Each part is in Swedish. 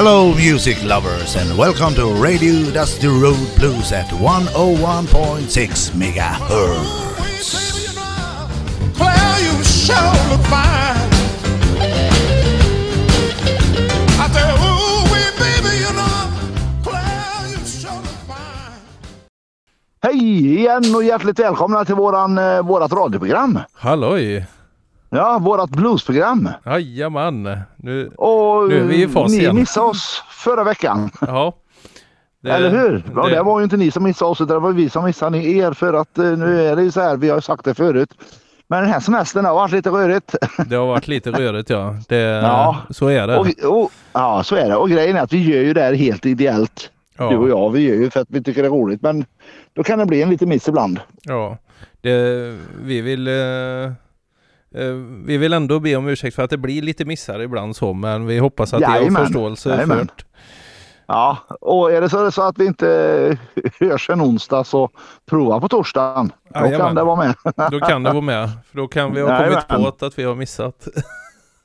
Hello, music lovers, and welcome to Radio Dusty Road Blues at 101.6 megahertz. Claire, you sure look fine. I say, ooh, wee, baby, you know, Claire, you sure look fine. Hej igen och hjärtligt välkomna till våran, eh, vårat radioprogram. Halloj! Ja, vårat bluesprogram. Jajamän! Nu, Och Nu är vi i fas ni igen. missade oss förra veckan. ja. Det- Eller hur? Ja, det- det var ju inte ni som missade oss utan det var vi som missade er för att eh, nu är det ju så här, vi har ju sagt det förut. Men den här semestern har varit lite rörigt. Det har varit lite rörigt ja. Det, Ja. Så är det. Och, och, ja, så är det. Och grejen är att vi gör ju det här helt ideellt. ja. Du och jag, vi gör ju för att vi tycker det är roligt. Men då kan det bli en liten miss ibland. Ja. Det, vi vill eh, vi vill ändå be om ursäkt för att det blir lite missar ibland så men vi hoppas att det är förståelse Jajamän. för Ja, och är det så, så att vi inte hörs en onsdag så prova på torsdagen. Då Jajamän. kan det vara med. Då kan det vara med. För då kan vi ha kommit på att vi har missat.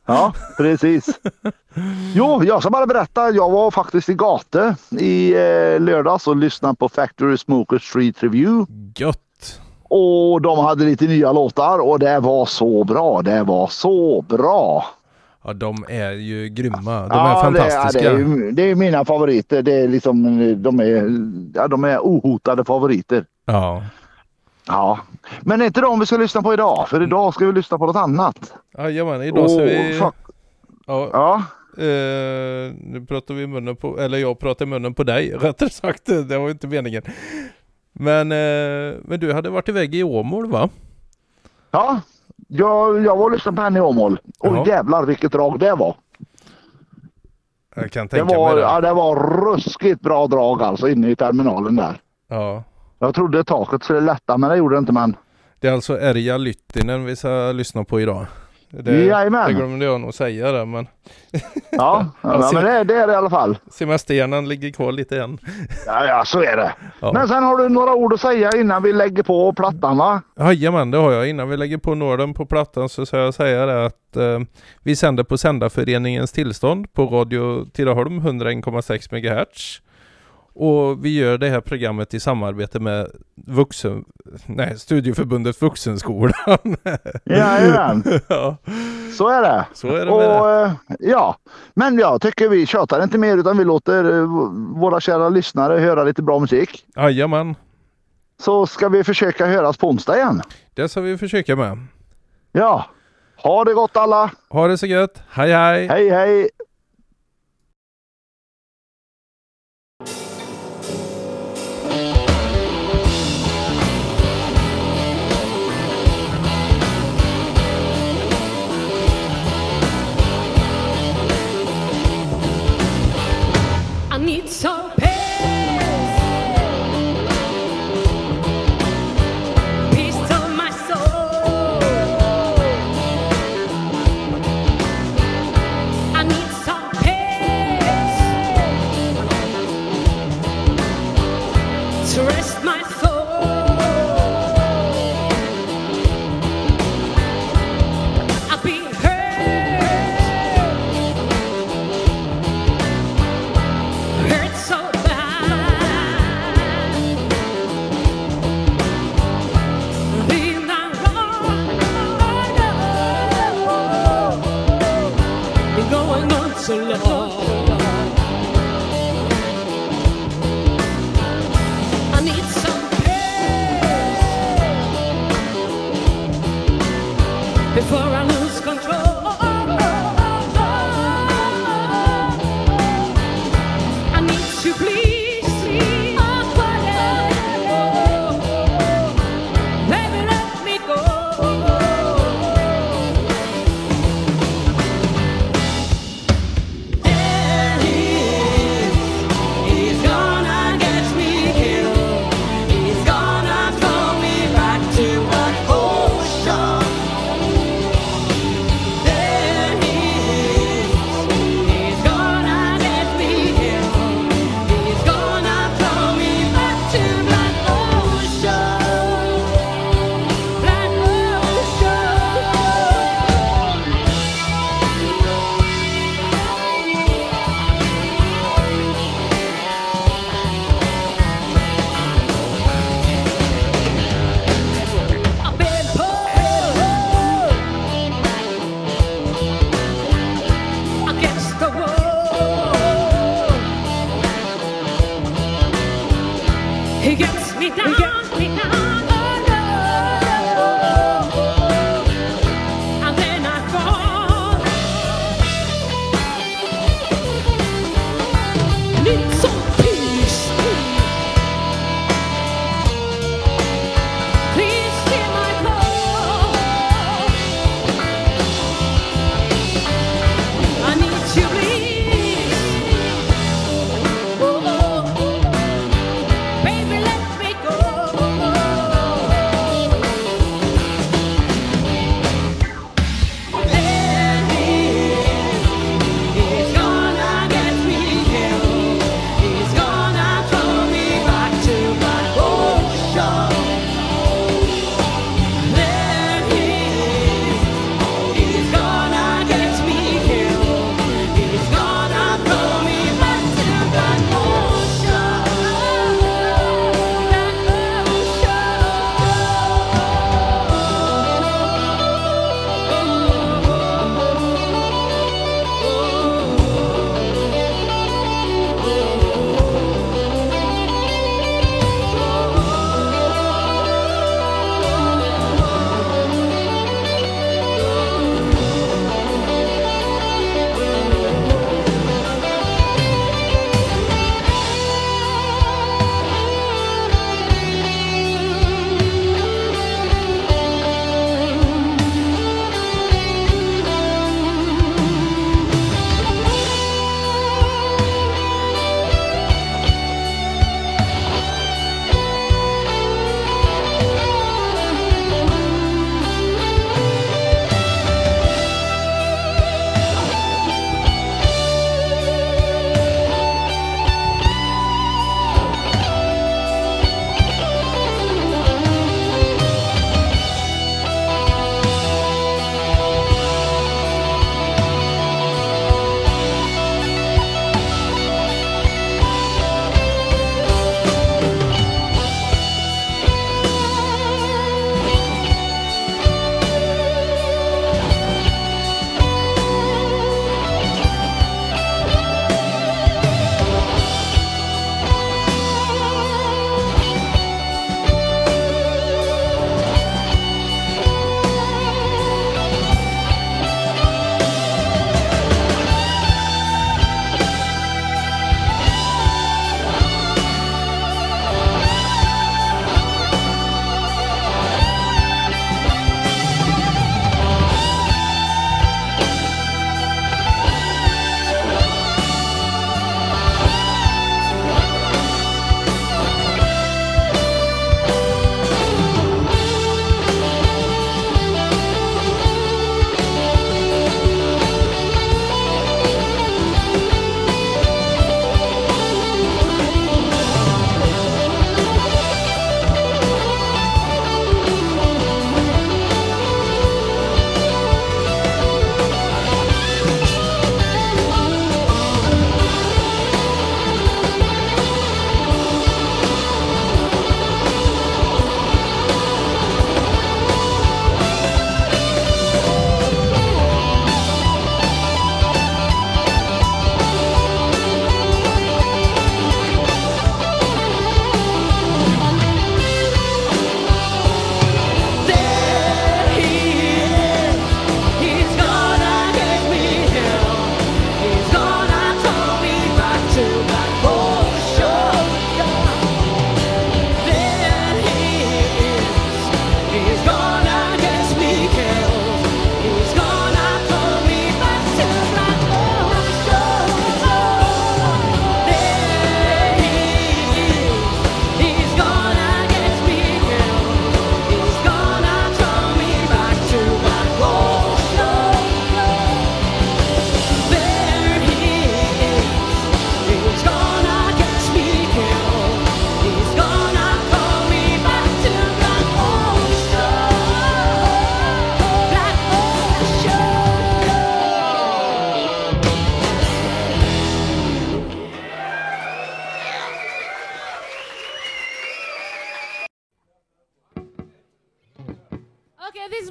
Ja, precis. Jo, jag ska bara berätta. Jag var faktiskt i Gate i eh, lördags och lyssnade på Factory Smoker Street Review. Gött! Och de hade lite nya låtar och det var så bra. Det var så bra. Ja de är ju grymma. De ja, är fantastiska. Det, det, är, det är mina favoriter. Det är liksom, de, är, ja, de är ohotade favoriter. Ja. Ja, men är inte de vi ska lyssna på idag. För idag ska vi lyssna på något annat. Jajamän, idag ska vi... fuck- Ja, Ja, Eh, nu pratar vi i munnen på, eller jag pratar i munnen på dig rättare sagt. Det var inte meningen. Men, eh, men du hade varit iväg i Åmål va? ja. Jag, jag var och lyssnade på henne i Åmål. Och Ja. jävlar vilket drag det var. Jag kan Det tänka var, mig det. ja, det var ruskigt bra drag alltså inne i terminalen där. Ja. Jag trodde taket skulle lätta men det gjorde det inte men. Det är alltså Erja Lyttinen vi ska lyssna på idag. Det, Jajamän. det glömde jag nog säga det men Ja, ja, men det, det är det i alla fall. semesterhjärnan ligger kvar lite än. Ja, ja så är det. Ja. Men sen har du några ord att säga innan vi lägger på plattan va? Jajamän, det har jag. Innan vi lägger på Norden på plattan så ska jag säga det att eh, vi sänder på Sändarföreningens tillstånd på Radio Tidaholm 101,6 MHz. Och vi gör det här programmet i samarbete med vuxen, nej, Studieförbundet Vuxenskolan. Jajamän, ja, så är det. så är det Och, det. eh, ja, men jag tycker vi tjatar inte mer utan vi låter eh, våra kära lyssnare höra lite bra musik. Jajamän, Så ska vi försöka höras på onsdag igen. det ska vi försöka med. Ja, ha det gott alla. Ha det så gött. Hej hej! Hej hej! now.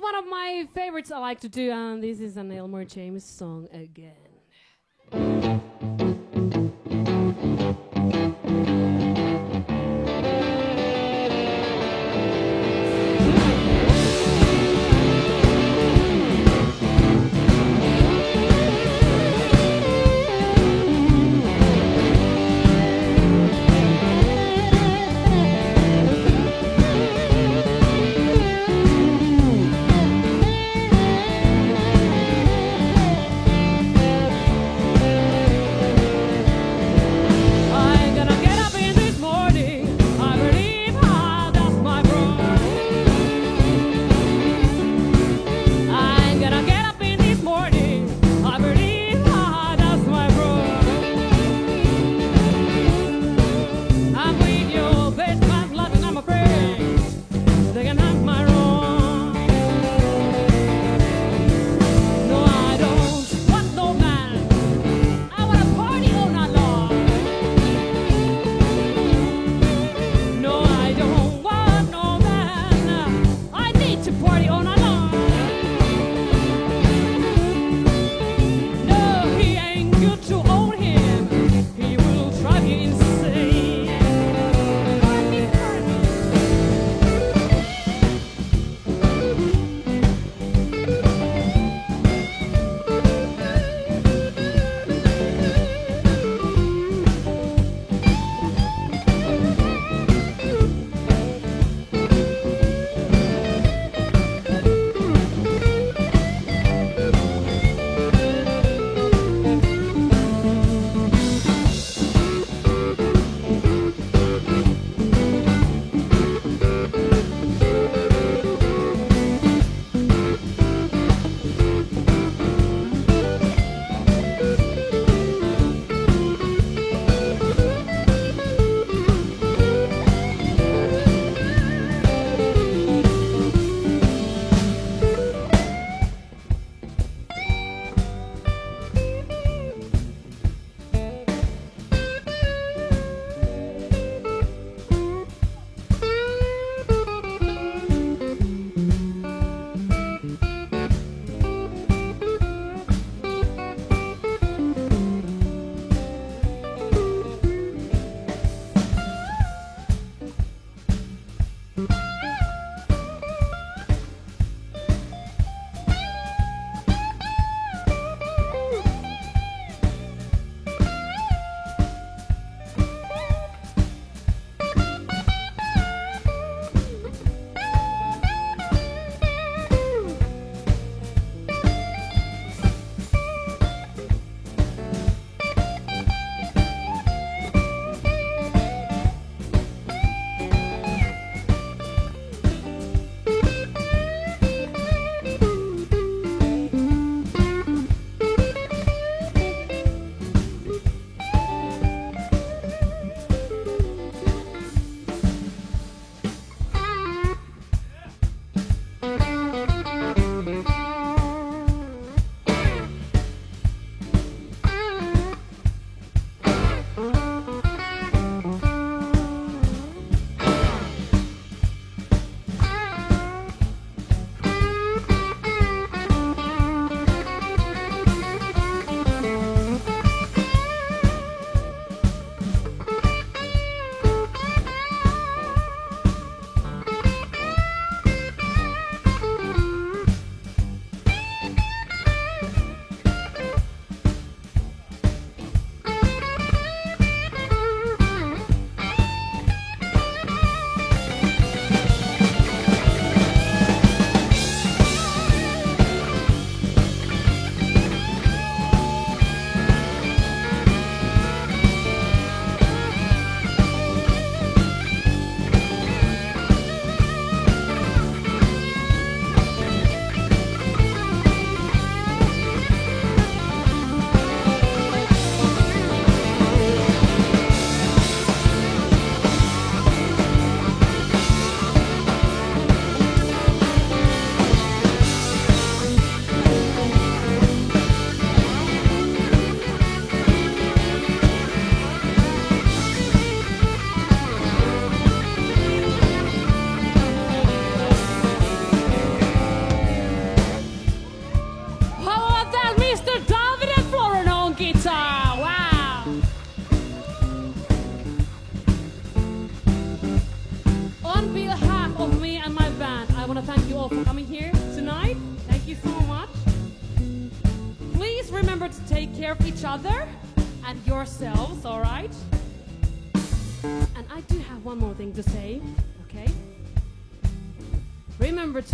One of my favorites I like to do, and this is an Elmore James song again.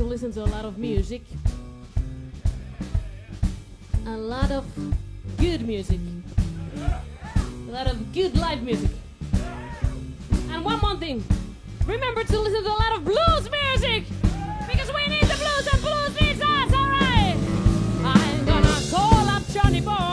listen to a lot of music, a lot of good music, a lot of good live music. And one more thing remember to listen to a lot of blues music because we need the blues and blues needs us, alright? I'm gonna call up Johnny Boy.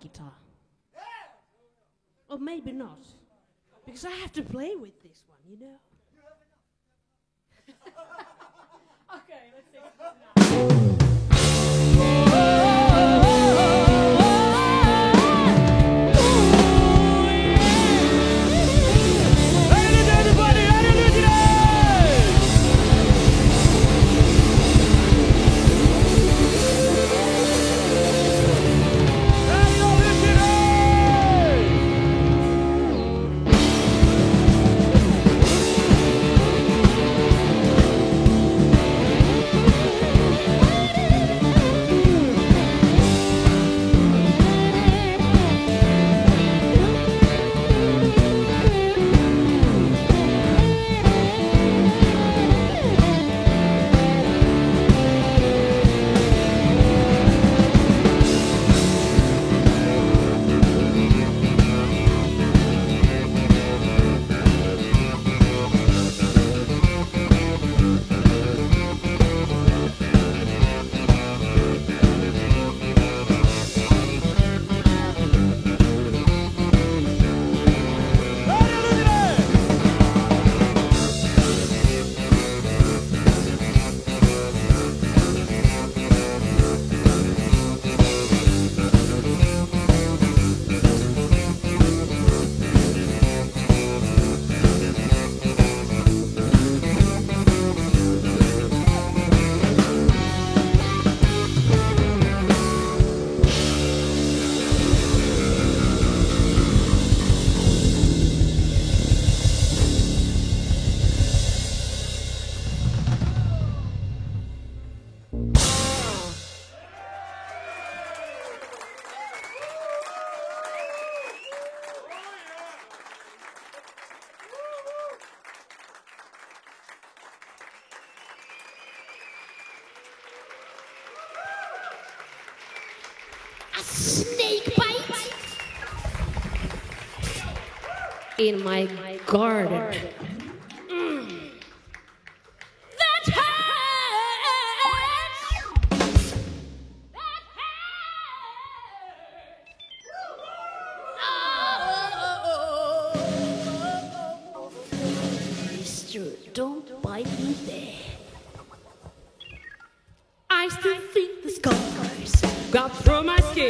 Guitar. Or maybe not. Because I have to play with this one, you know? okay, let's take in my garden. That hurts. Oh, that hurts. Mister, don't bite me there. I still think the scars got through my skin.